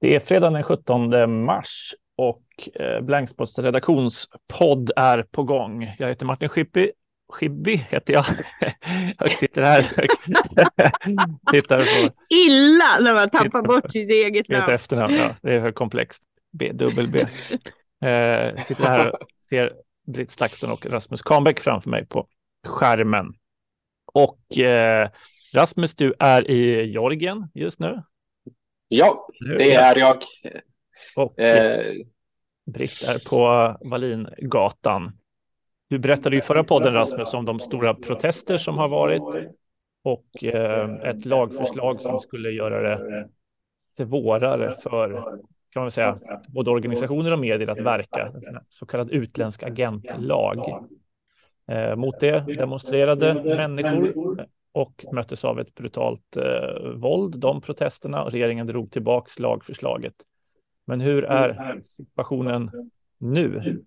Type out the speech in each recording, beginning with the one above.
Det är fredag den 17 mars och eh, Blanksports redaktionspodd är på gång. Jag heter Martin Schippi. Schibbi heter jag. Jag sitter här tittar på. Illa när man tappar bort sitt eget namn. Efternamn, ja, det är för komplext. B, dubbel B. Eh, sitter här och ser Britt Stakston och Rasmus Kahnbäck framför mig på skärmen. Och eh, Rasmus, du är i Georgien just nu. Ja, det är jag. Och eh. Britt är på Wallingatan. Du berättade i förra podden Rasmus om de stora protester som har varit och eh, ett lagförslag som skulle göra det svårare för kan man säga, både organisationer och medier att verka, så kallad utländsk agentlag. Eh, mot det demonstrerade människor och möttes av ett brutalt eh, våld, de protesterna. Regeringen drog tillbaks lagförslaget. Men hur är situationen nu?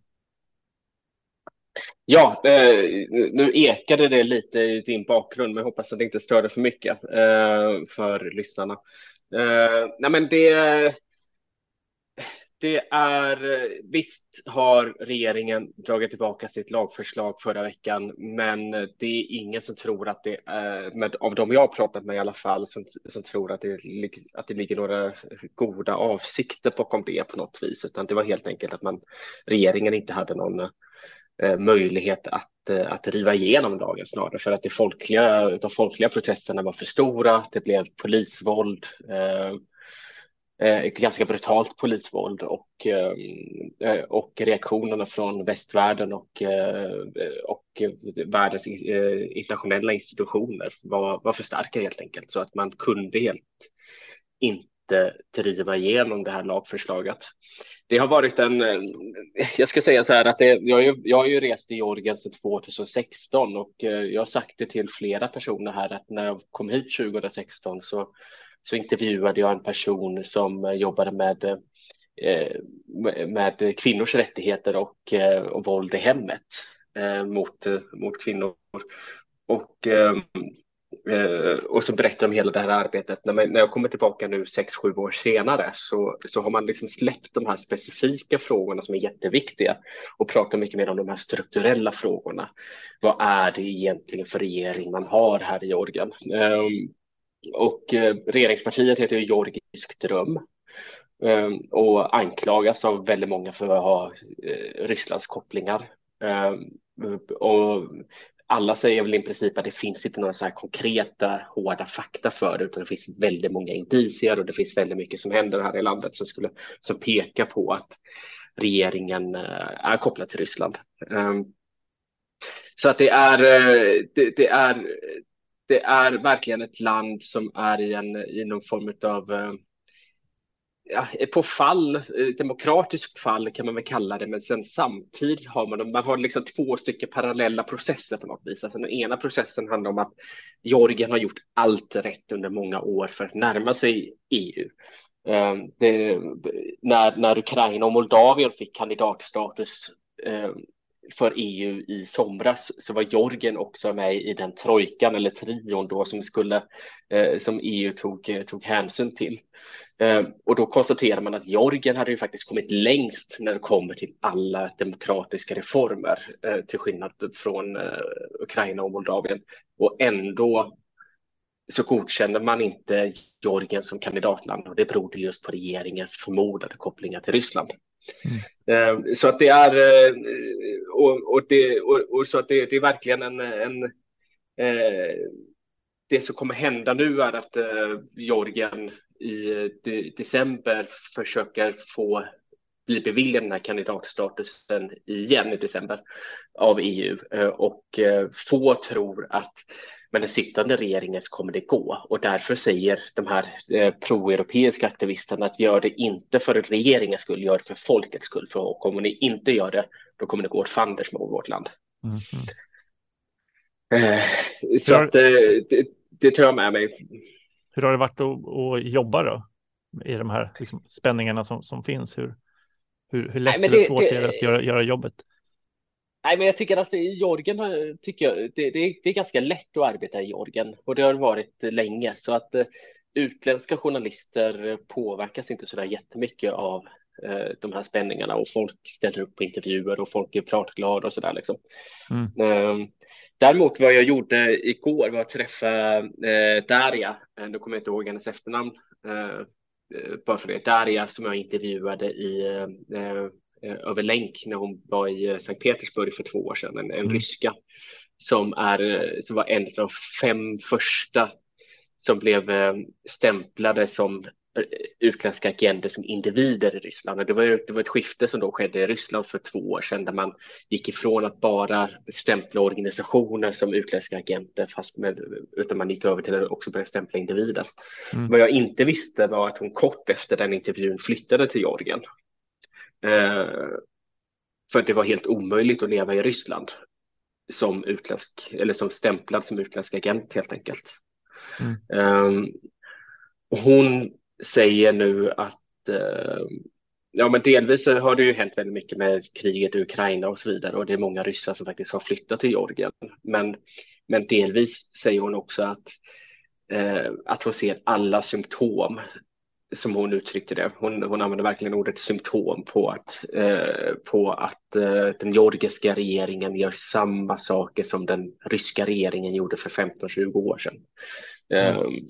Ja, eh, nu ekade det lite i din bakgrund, men jag hoppas att det inte störde för mycket eh, för lyssnarna. Eh, nej, men det det är visst har regeringen dragit tillbaka sitt lagförslag förra veckan, men det är ingen som tror att det är, med, av de jag har pratat med i alla fall, som, som tror att det, att det ligger några goda avsikter bakom det på något vis, utan det var helt enkelt att man, regeringen inte hade någon eh, möjlighet att, eh, att driva igenom lagen snarare för att det folkliga, de folkliga protesterna var för stora. Det blev polisvåld. Eh, Eh, ett ganska brutalt polisvåld och, eh, eh, och reaktionerna från västvärlden och, och världens internationella institutioner var, var för starka helt enkelt så att man kunde helt inte driva igenom det här lagförslaget. Det har varit en, jag ska säga så här att det, jag, har ju, jag har ju rest i Georgien sedan 2016 och jag har sagt det till flera personer här att när jag kom hit 2016 så så intervjuade jag en person som eh, jobbade med, eh, med kvinnors rättigheter och, eh, och våld i hemmet mot, mot kvinnor. Och, ehm, och så berättar om hela det här arbetet. När, när jag kommer tillbaka nu sex, sju år senare så, så har man liksom släppt de här specifika frågorna som är jätteviktiga och pratar mycket mer om de här strukturella frågorna. Vad är det egentligen för regering man har här i Georgien? Um, ehm, och eh, regeringspartiet heter ju Georgisk dröm eh, och anklagas av väldigt många för att ha eh, Rysslands kopplingar. Ehm, och alla säger väl i princip att det finns inte några så här konkreta hårda fakta för det, utan det finns väldigt många indicier och det finns väldigt mycket som händer här i landet som skulle som pekar på att regeringen eh, är kopplad till Ryssland. Ehm, så att det är, eh, det, det är det är verkligen ett land som är i, en, i någon form av eh, ja, på fall, demokratiskt fall kan man väl kalla det, men sen samtidigt har man, man har liksom två stycken parallella processer på något vis. Alltså den ena processen handlar om att Georgien har gjort allt rätt under många år för att närma sig EU. Eh, det, när, när Ukraina och Moldavien fick kandidatstatus eh, för EU i somras så var Georgien också med i den trojkan eller trion då som skulle eh, som EU tog, eh, tog hänsyn till. Eh, och då konstaterar man att Georgien hade ju faktiskt kommit längst när det kommer till alla demokratiska reformer eh, till skillnad från eh, Ukraina och Moldavien och ändå så godkänner man inte Georgien som kandidatland och det berodde just på regeringens förmodade kopplingar till Ryssland. Mm. Eh, så att det är eh, och, och, det, och, och så att det, det, är verkligen en, en eh, det som kommer hända nu är att Georgien i december försöker få bli beviljad den här kandidatstatusen igen i december av EU och få tror att med den sittande regeringen kommer det gå och därför säger de här eh, proeuropeiska aktivisterna att gör det inte för regeringens skull, gör det för folkets skull. För om ni inte gör det, då kommer det gå åt fanders med vårt land. Mm. Eh, så har... att, eh, det, det tar jag med mig. Hur har det varit att, att jobba då i de här liksom, spänningarna som, som finns? Hur, hur, hur lätt Nej, eller svårt det, är det att göra, göra jobbet? Nej, men jag tycker att i Georgien tycker jag, det, det, det, är ganska lätt att arbeta i Georgien och det har varit länge. Så att utländska journalister påverkas inte så där jättemycket av eh, de här spänningarna. Och folk ställer upp på intervjuer och folk är pratglada och så där liksom. Mm. Eh, däremot vad jag gjorde igår var att träffa eh, Daria, eh, nu kommer jag inte ihåg hennes efternamn, eh, bara för det, Daria som jag intervjuade i över länk när hon var i Sankt Petersburg för två år sedan, en, en mm. ryska som, är, som var en av de fem första som blev eh, stämplade som eh, utländska agenter som individer i Ryssland. Det var, det var ett skifte som då skedde i Ryssland för två år sedan där man gick ifrån att bara stämpla organisationer som utländska agenter fast med, utan man gick över till att också börja stämpla individer. Mm. Vad jag inte visste var att hon kort efter den intervjun flyttade till Georgien. Eh, för det var helt omöjligt att leva i Ryssland som utländsk eller som stämplad som utländsk agent helt enkelt. Mm. Um, hon säger nu att uh, Ja, men delvis har det ju hänt väldigt mycket med kriget i Ukraina och så vidare och det är många ryssar som faktiskt har flyttat till Georgien. Men, men delvis säger hon också att, eh, att hon ser alla symptom som hon uttryckte det. Hon, hon använder verkligen ordet symptom på att, eh, på att eh, den georgiska regeringen gör samma saker som den ryska regeringen gjorde för 15-20 år sedan. Mm.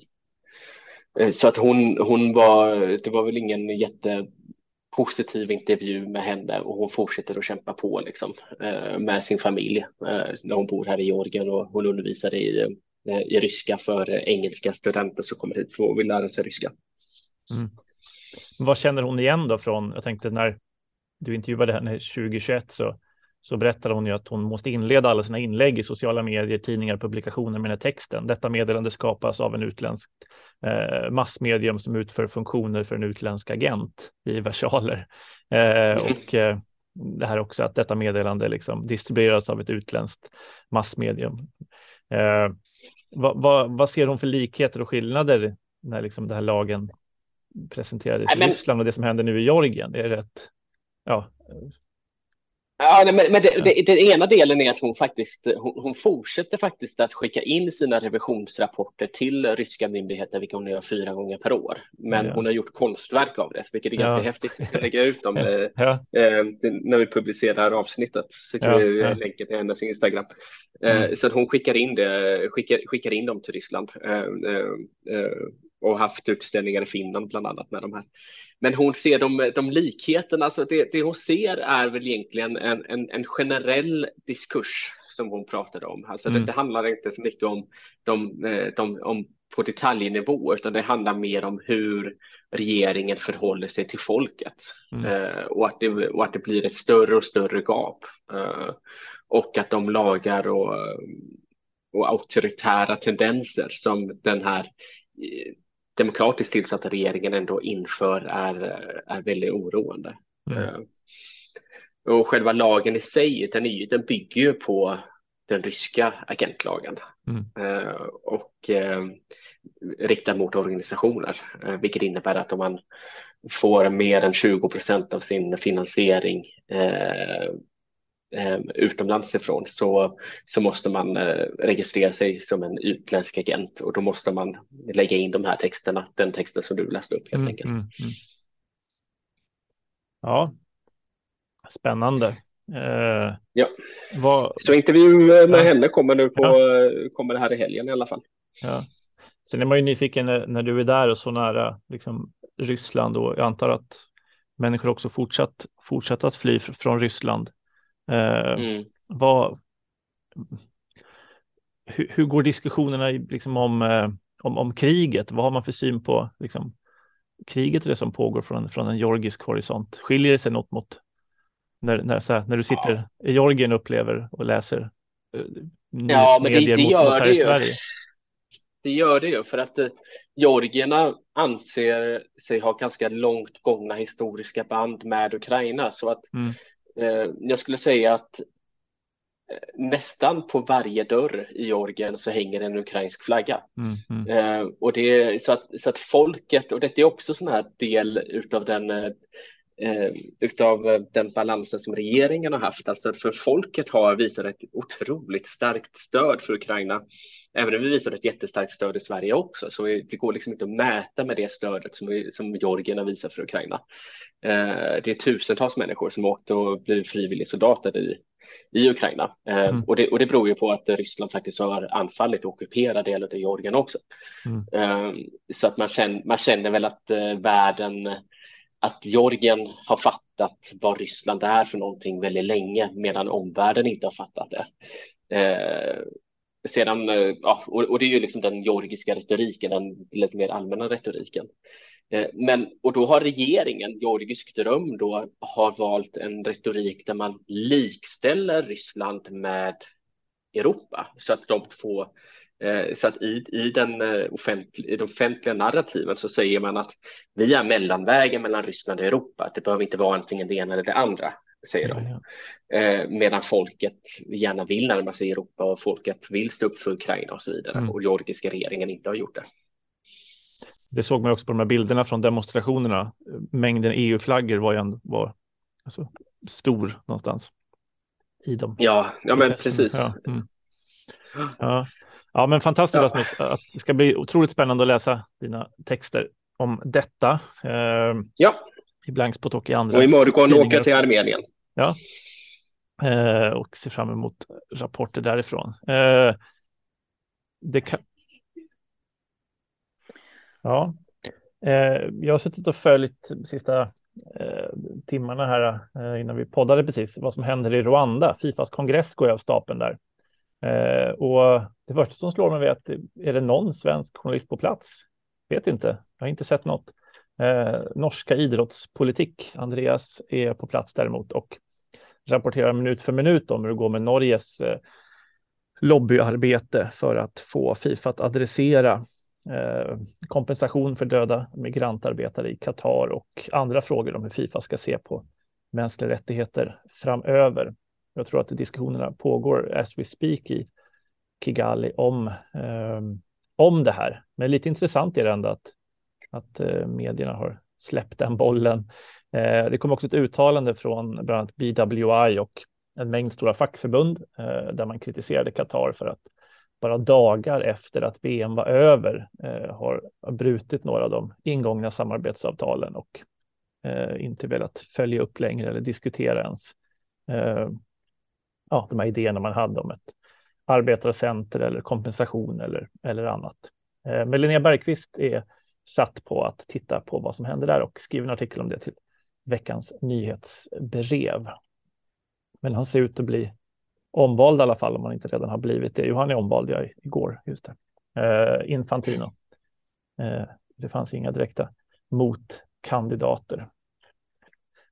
Eh, så att hon, hon var, det var väl ingen jättepositiv intervju med henne och hon fortsätter att kämpa på liksom, eh, med sin familj eh, när hon bor här i Georgien och hon undervisar i, i ryska för engelska studenter som kommer hit och vill lära sig ryska. Mm. Vad känner hon igen då från, jag tänkte när du intervjuade henne 2021 så, så berättade hon ju att hon måste inleda alla sina inlägg i sociala medier, tidningar, publikationer med den här texten. Detta meddelande skapas av en utländsk eh, massmedium som utför funktioner för en utländsk agent i versaler. Eh, och eh, det här också att detta meddelande liksom distribueras av ett utländskt massmedium. Eh, vad, vad, vad ser hon för likheter och skillnader när liksom den här lagen presenterades i men... Ryssland och det som händer nu i Georgien. Det är rätt, ja. Ja, men, men det, det, den ena delen är att hon faktiskt hon, hon, fortsätter faktiskt att skicka in sina revisionsrapporter till ryska myndigheter, vilket hon gör fyra gånger per år. Men ja. hon har gjort konstverk av det, vilket är ganska ja. häftigt. Jag lägga ut dem ja. eh, när vi publicerar avsnittet. Så kan vi länka till hennes Instagram. Eh, mm. Så att hon skickar in, det, skickar, skickar in dem till Ryssland. Eh, eh, eh och haft utställningar i Finland bland annat med de här. Men hon ser de, de likheterna, alltså det, det hon ser är väl egentligen en, en, en generell diskurs som hon pratade om. Alltså mm. det, det, handlar inte så mycket om, de, eh, de, om på detaljnivå, utan det handlar mer om hur regeringen förhåller sig till folket mm. eh, och, att det, och att det blir ett större och större gap. Eh, och att de lagar och, och auktoritära tendenser som den här eh, demokratiskt tillsatta regeringen ändå inför är, är väldigt oroande. Mm. Uh, och själva lagen i sig, den, är, den bygger ju på den ryska agentlagen mm. uh, och uh, riktad mot organisationer, vilket innebär att om man får mer än 20 procent av sin finansiering eh, utomlands ifrån så, så måste man eh, registrera sig som en utländsk agent och då måste man lägga in de här texterna, den texten som du läste upp helt mm, enkelt. Mm, mm. Ja, spännande. Eh, ja, vad... så intervju med ja. henne kommer nu på, ja. kommer här i helgen i alla fall. Ja. Sen är man ju nyfiken när, när du är där och så nära liksom, Ryssland och jag antar att människor också fortsatt, fortsatt att fly från Ryssland. Eh, mm. vad, hur, hur, går diskussionerna liksom om, eh, om, om kriget? Vad har man för syn på liksom, kriget och det som pågår från, från en georgisk horisont? Skiljer det sig något mot när, när, här, när du sitter ja. i Georgien och upplever och läser eh, ja, men det, det gör mot det ju. Sverige? Det gör det ju för att eh, georgierna anser sig ha ganska långt gångna historiska band med Ukraina så att mm. Eh, jag skulle säga att eh, nästan på varje dörr i Georgien så hänger en ukrainsk flagga. Mm, mm. Eh, och det så att, så att folket, och detta är också sån här del utav den eh, utav den balansen som regeringen har haft. Alltså för folket har visat ett otroligt starkt stöd för Ukraina. Även om vi visar ett jättestarkt stöd i Sverige också, så det går liksom inte att mäta med det stödet som, som Georgien visar för Ukraina. Eh, det är tusentals människor som åkt och blivit frivilliga soldater i, i Ukraina. Eh, mm. och, det, och det beror ju på att Ryssland faktiskt har anfallit och ockuperat delar av Georgien också. Mm. Eh, så att man känner, man känner väl att eh, världen, att Georgien har fattat vad Ryssland är för någonting väldigt länge, medan omvärlden inte har fattat det. Eh, sedan, eh, ja, och, och, det är ju liksom den georgiska retoriken, den lite mer allmänna retoriken. Eh, men, och då har regeringen, Georgisk dröm, då har valt en retorik där man likställer Ryssland med Europa så att de två eh, så att i, i, den offentliga, i den offentliga narrativen så säger man att vi är mellanvägen mellan Ryssland och Europa. Det behöver inte vara antingen det ena eller det andra säger de. Ja, ja. medan folket gärna vill närma sig Europa och folket vill stå upp för Ukraina och så vidare. Mm. Och georgiska regeringen inte har gjort det. Det såg man också på de här bilderna från demonstrationerna. Mängden EU-flaggor var ju ändå var, alltså, stor någonstans. I dem. Ja, ja men precis. Ja, mm. ja. ja, men fantastiskt Rasmus. Att det ska bli otroligt spännande att läsa dina texter om detta. Eh, ja. I Blankspot och i andra. Och imorgon jag till Armenien. Ja. Eh, och ser fram emot rapporter därifrån. Eh, det kan, Ja, eh, jag har suttit och följt de sista eh, timmarna här eh, innan vi poddade precis vad som händer i Rwanda. Fifas kongress går av stapeln där. Eh, och det första som slår mig är att är det någon svensk journalist på plats? Vet inte, jag har inte sett något. Eh, norska idrottspolitik, Andreas är på plats däremot och rapporterar minut för minut om hur det går med Norges eh, lobbyarbete för att få Fifa att adressera Eh, kompensation för döda migrantarbetare i Qatar och andra frågor om hur Fifa ska se på mänskliga rättigheter framöver. Jag tror att diskussionerna pågår as we speak i Kigali om, eh, om det här. Men lite intressant är det ändå att, att eh, medierna har släppt den bollen. Eh, det kom också ett uttalande från bland annat BWI och en mängd stora fackförbund eh, där man kritiserade Qatar för att bara dagar efter att VM var över har brutit några av de ingångna samarbetsavtalen och inte velat följa upp längre eller diskutera ens ja, de här idéerna man hade om ett arbetarcenter eller kompensation eller, eller annat. Men Linnea Bergqvist är satt på att titta på vad som händer där och skriver en artikel om det till veckans nyhetsbrev. Men han ser ut att bli omvald i alla fall om han inte redan har blivit det. Jo, han är omvald ja, igår, just det. Eh, Infantino. Eh, det fanns inga direkta motkandidater.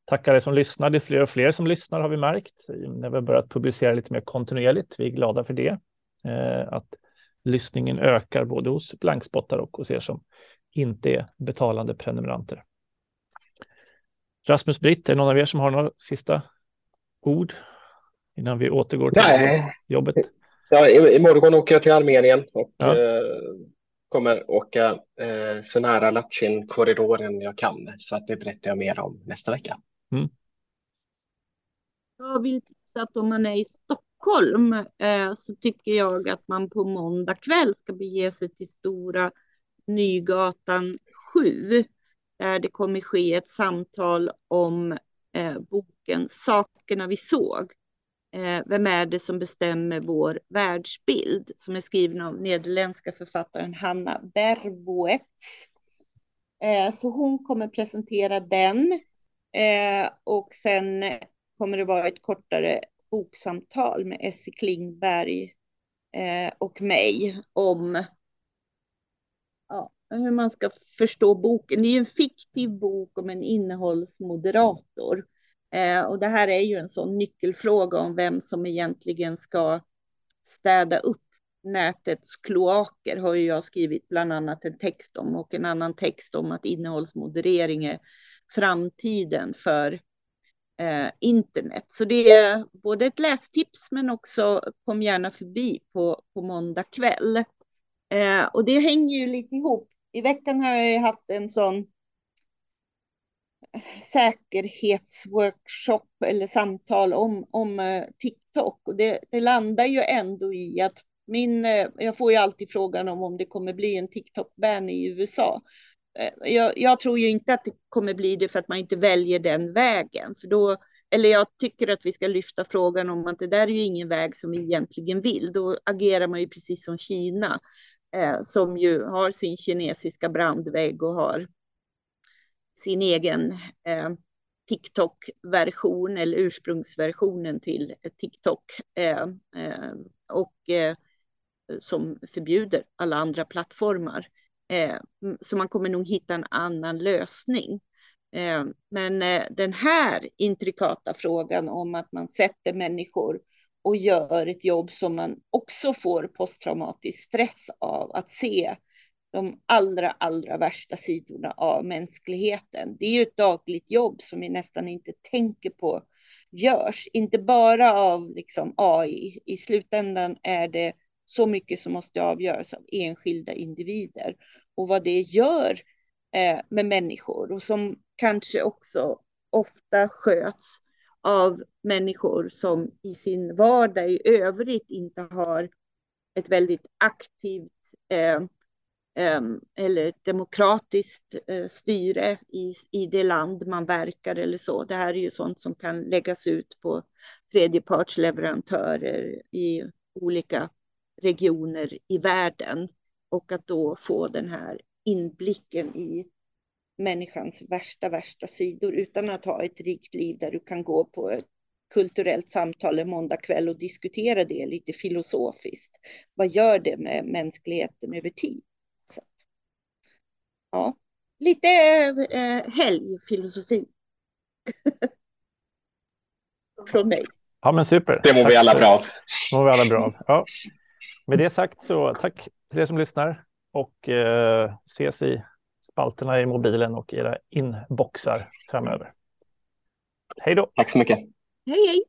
Tackar er som lyssnar. Det är fler och fler som lyssnar har vi märkt när vi har börjat publicera lite mer kontinuerligt. Vi är glada för det. Eh, att lyssningen ökar både hos blankspottar och hos er som inte är betalande prenumeranter. Rasmus Britt, är det någon av er som har några sista ord innan vi återgår till Nej. jobbet? Ja, imorgon åker jag till Armenien och ja. eh, kommer åka eh, så nära Latchin-korridoren jag kan. Så att det berättar jag mer om nästa vecka. Mm. Jag vill tipsa att om man är i Stockholm eh, så tycker jag att man på måndag kväll ska bege sig till Stora Nygatan 7 där det kommer ske ett samtal om eh, boken Sakerna vi såg. Eh, vem är det som bestämmer vår världsbild? Som är skriven av nederländska författaren Hanna Berboets. Eh, så hon kommer presentera den. Eh, och sen kommer det vara ett kortare boksamtal med Essie Klingberg eh, och mig om hur man ska förstå boken. Det är ju en fiktiv bok om en innehållsmoderator Eh, och det här är ju en sån nyckelfråga om vem som egentligen ska städa upp nätets kloaker har ju jag skrivit bland annat en text om och en annan text om att innehållsmoderering är framtiden för eh, internet. Så det är både ett lästips men också kom gärna förbi på, på måndag kväll. Eh, och det hänger ju lite ihop. I veckan har jag haft en sån säkerhetsworkshop eller samtal om, om eh, TikTok. Och det, det, landar ju ändå i att min, eh, jag får ju alltid frågan om om det kommer bli en TikTok-ban i USA. Eh, jag, jag, tror ju inte att det kommer bli det för att man inte väljer den vägen. För då, eller jag tycker att vi ska lyfta frågan om att det där är ju ingen väg som vi egentligen vill. Då agerar man ju precis som Kina Eh, som ju har sin kinesiska brandvägg och har sin egen eh, TikTok-version eller ursprungsversionen till TikTok eh, eh, och eh, som förbjuder alla andra plattformar. Eh, så man kommer nog hitta en annan lösning. Eh, men eh, den här intrikata frågan om att man sätter människor och gör ett jobb som man också får posttraumatisk stress av att se de allra, allra värsta sidorna av mänskligheten. Det är ju ett dagligt jobb som vi nästan inte tänker på görs, inte bara av liksom AI. I slutändan är det så mycket som måste avgöras av enskilda individer och vad det gör eh, med människor och som kanske också ofta sköts av människor som i sin vardag i övrigt inte har ett väldigt aktivt eh, eh eller ett demokratiskt eh, styre i, i det land man verkar eller så. Det här är ju sånt som kan läggas ut på tredjepartsleverantörer i olika regioner i världen och att då få den här inblicken i människans värsta, värsta sidor utan att ha ett rikt liv där du kan gå på ett kulturellt samtal en måndag kväll och diskutera det lite filosofiskt. Vad gör det med mänskligheten över tid? ja, lite eh, helgfilosofi. Från mig. Ja, men super. Det mår vi alla bra av. Det mår vi alla bra av. Ja. Med det sagt så tack till er som lyssnar och eh, ses i spalterna i mobilen och era inboxar framöver. Hej då. Tack så mycket. Hej, hej.